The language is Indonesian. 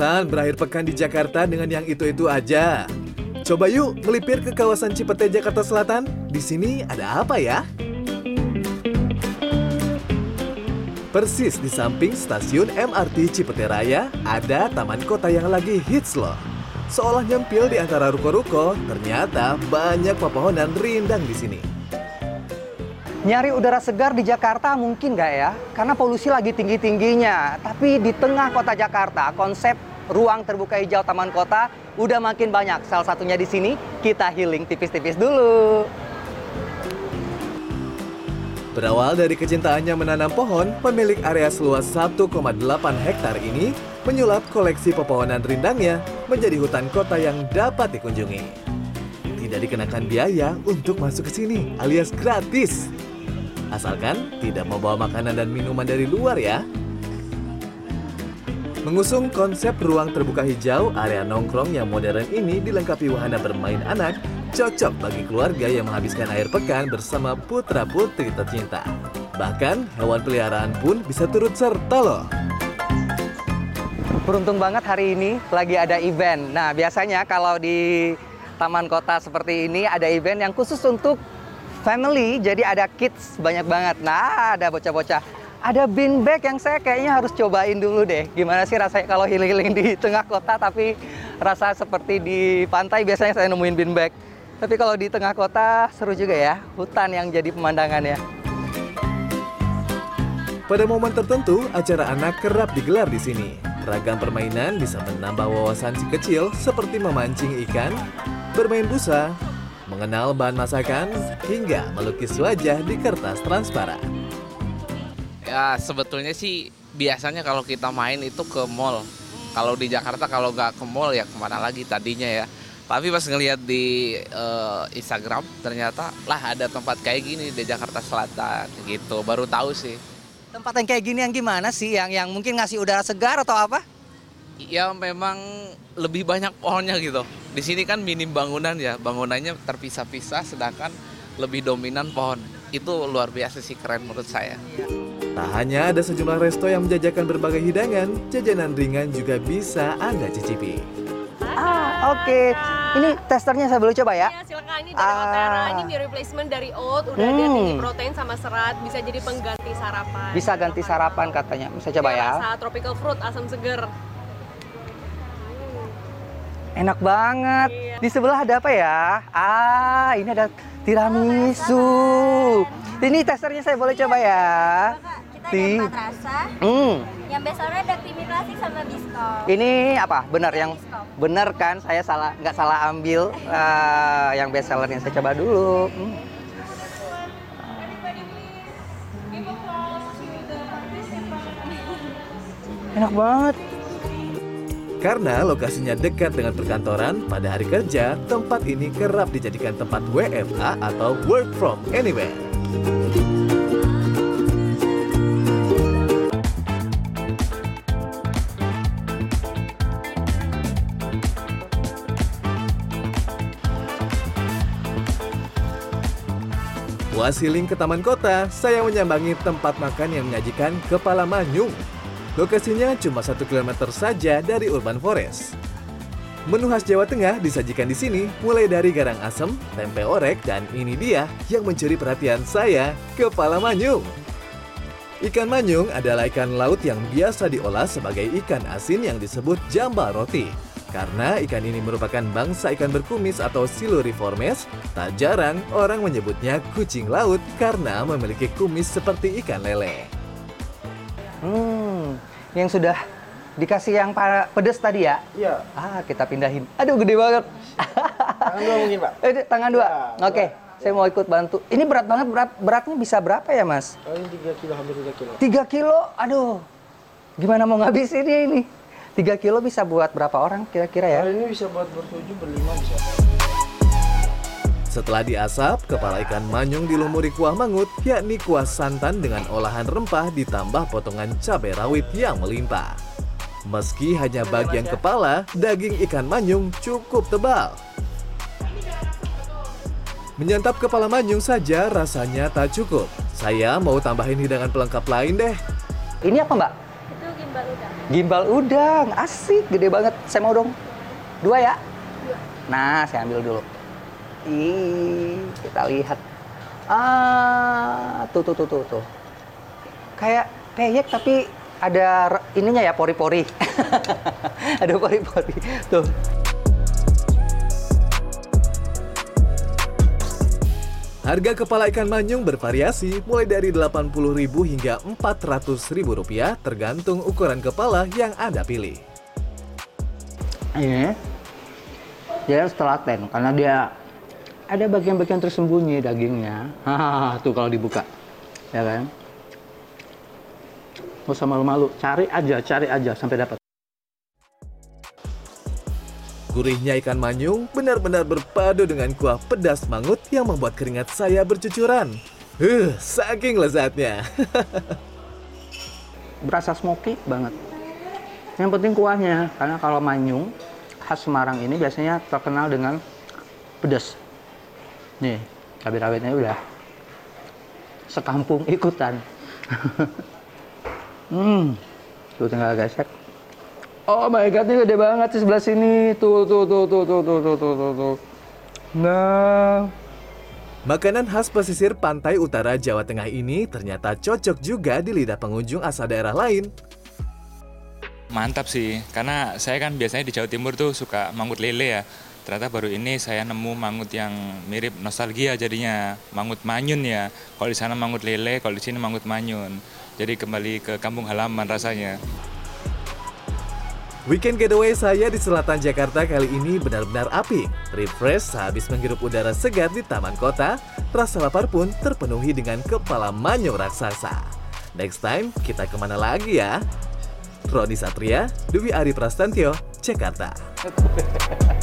bosan berakhir pekan di Jakarta dengan yang itu-itu aja? Coba yuk melipir ke kawasan Cipete, Jakarta Selatan. Di sini ada apa ya? Persis di samping stasiun MRT Cipete Raya, ada taman kota yang lagi hits loh. Seolah nyempil di antara ruko-ruko, ternyata banyak pepohonan rindang di sini. Nyari udara segar di Jakarta mungkin nggak ya? Karena polusi lagi tinggi-tingginya. Tapi di tengah kota Jakarta, konsep ruang terbuka hijau taman kota udah makin banyak. Salah satunya di sini, kita healing tipis-tipis dulu. Berawal dari kecintaannya menanam pohon, pemilik area seluas 1,8 hektar ini menyulap koleksi pepohonan rindangnya menjadi hutan kota yang dapat dikunjungi. Tidak dikenakan biaya untuk masuk ke sini, alias gratis. Asalkan tidak membawa makanan dan minuman dari luar ya. Mengusung konsep ruang terbuka hijau, area nongkrong yang modern ini dilengkapi wahana bermain anak, cocok bagi keluarga yang menghabiskan air pekan bersama putra-putri tercinta. Bahkan hewan peliharaan pun bisa turut serta loh. Beruntung banget hari ini lagi ada event. Nah, biasanya kalau di taman kota seperti ini ada event yang khusus untuk family, jadi ada kids banyak banget. Nah, ada bocah-bocah. Ada bean bag yang saya kayaknya harus cobain dulu deh. Gimana sih rasanya kalau healing-healing di tengah kota tapi rasa seperti di pantai biasanya saya nemuin bean bag. Tapi kalau di tengah kota seru juga ya, hutan yang jadi pemandangannya. Pada momen tertentu, acara anak kerap digelar di sini. Ragam permainan bisa menambah wawasan si kecil seperti memancing ikan, bermain busa, mengenal bahan masakan, hingga melukis wajah di kertas transparan. Ya sebetulnya sih biasanya kalau kita main itu ke mall. Kalau di Jakarta kalau nggak ke mall ya ke mana lagi tadinya ya. Tapi pas ngelihat di uh, Instagram ternyata lah ada tempat kayak gini di Jakarta Selatan gitu. Baru tahu sih. Tempat yang kayak gini yang gimana sih? Yang yang mungkin ngasih udara segar atau apa? Ya memang lebih banyak pohonnya gitu. Di sini kan minim bangunan ya, bangunannya terpisah-pisah sedangkan lebih dominan pohon. Itu luar biasa sih keren menurut saya. Tak hanya ada sejumlah resto yang menjajakan berbagai hidangan, jajanan ringan juga bisa Anda cicipi. Ah, oke. Okay. Ini testernya saya boleh coba ya? Iya, silakan. Ini dari ah. Otera. Ini meal replacement dari oat. Udah hmm. ada tinggi protein sama serat. Bisa jadi pengganti sarapan. Bisa ganti sarapan katanya. Bisa coba ya? Rasa tropical fruit, asam seger. Enak banget. Iya. Di sebelah ada apa ya? Ah, ini ada tiramisu. Oh, ini testernya saya boleh coba ya? Kita ada empat rasa. Hmm. Yang bestsellernya ada creamy classic sama biscoff. Ini apa? Benar yang benar kan? Saya salah nggak salah ambil uh, yang bestsellernya. Saya coba dulu. Hmm. Enak banget. Karena lokasinya dekat dengan perkantoran, pada hari kerja, tempat ini kerap dijadikan tempat WFA atau Work From Anywhere. Puas healing ke Taman Kota, saya menyambangi tempat makan yang menyajikan kepala manyung Lokasinya cuma satu kilometer saja dari Urban Forest. Menu khas Jawa Tengah disajikan di sini mulai dari garang asem, tempe orek, dan ini dia yang mencuri perhatian saya, kepala manyung. Ikan manyung adalah ikan laut yang biasa diolah sebagai ikan asin yang disebut jambal roti. Karena ikan ini merupakan bangsa ikan berkumis atau siluriformes, tak jarang orang menyebutnya kucing laut karena memiliki kumis seperti ikan lele. Hmm, yang sudah dikasih yang pedes tadi ya? Iya. Ah, kita pindahin. Aduh, gede banget. Tangan dua mungkin, Pak. Eh, tangan dua. Ya, Oke, okay. saya mau ikut bantu. Ini berat banget, berat beratnya bisa berapa ya, Mas? Oh, ini 3 kilo, hampir 3 kilo. 3 kilo? Aduh. Gimana mau ngabisinnya ini? 3 kilo bisa buat berapa orang kira-kira ya? Oh, ini bisa buat bertujuh, berlima bisa. Setelah diasap, kepala ikan manyung dilumuri kuah mangut, yakni kuah santan dengan olahan rempah ditambah potongan cabai rawit yang melimpah. Meski hanya bagian kepala, daging ikan manyung cukup tebal. Menyantap kepala manyung saja rasanya tak cukup. Saya mau tambahin hidangan pelengkap lain deh. Ini apa mbak? Gimbal udang. Asik, gede banget. Saya mau dong. Dua ya? Nah, saya ambil dulu. Ih, kita lihat. Ah, tuh tuh tuh tuh tuh. Kayak peyek tapi ada ininya ya pori-pori. ada pori-pori. Tuh. Harga kepala ikan manyung bervariasi mulai dari Rp80.000 hingga Rp400.000 rupiah tergantung ukuran kepala yang Anda pilih. Ini dia harus telaten karena dia ada bagian-bagian tersembunyi dagingnya. Tuh kalau dibuka. Ya kan? Nggak usah malu-malu, cari aja, cari aja sampai dapat. Gurihnya ikan manyung benar-benar berpadu dengan kuah pedas mangut yang membuat keringat saya bercucuran. Huh, saking lezatnya. Berasa smoky banget. Yang penting kuahnya, karena kalau manyung khas Semarang ini biasanya terkenal dengan pedas. Nih, cabai rawitnya udah sekampung ikutan. hmm, tuh tinggal gesek. Oh my god, ini gede banget di sebelah sini. Tuh, tuh, tuh, tuh, tuh, tuh, tuh, tuh, tuh, tuh. Nah, Makanan khas pesisir pantai utara Jawa Tengah ini ternyata cocok juga di lidah pengunjung asal daerah lain. Mantap sih, karena saya kan biasanya di Jawa Timur tuh suka mangut lele ya. Ternyata baru ini saya nemu mangut yang mirip nostalgia jadinya, mangut manyun ya. Kalau di sana mangut lele, kalau di sini mangut manyun. Jadi kembali ke kampung halaman rasanya. Weekend getaway saya di selatan Jakarta kali ini benar-benar apik. Refresh sehabis menghirup udara segar di taman kota, rasa lapar pun terpenuhi dengan kepala manyung raksasa. Next time, kita ke mana lagi ya? Roni Satria, Dewi Ari Prastantyo, Jakarta.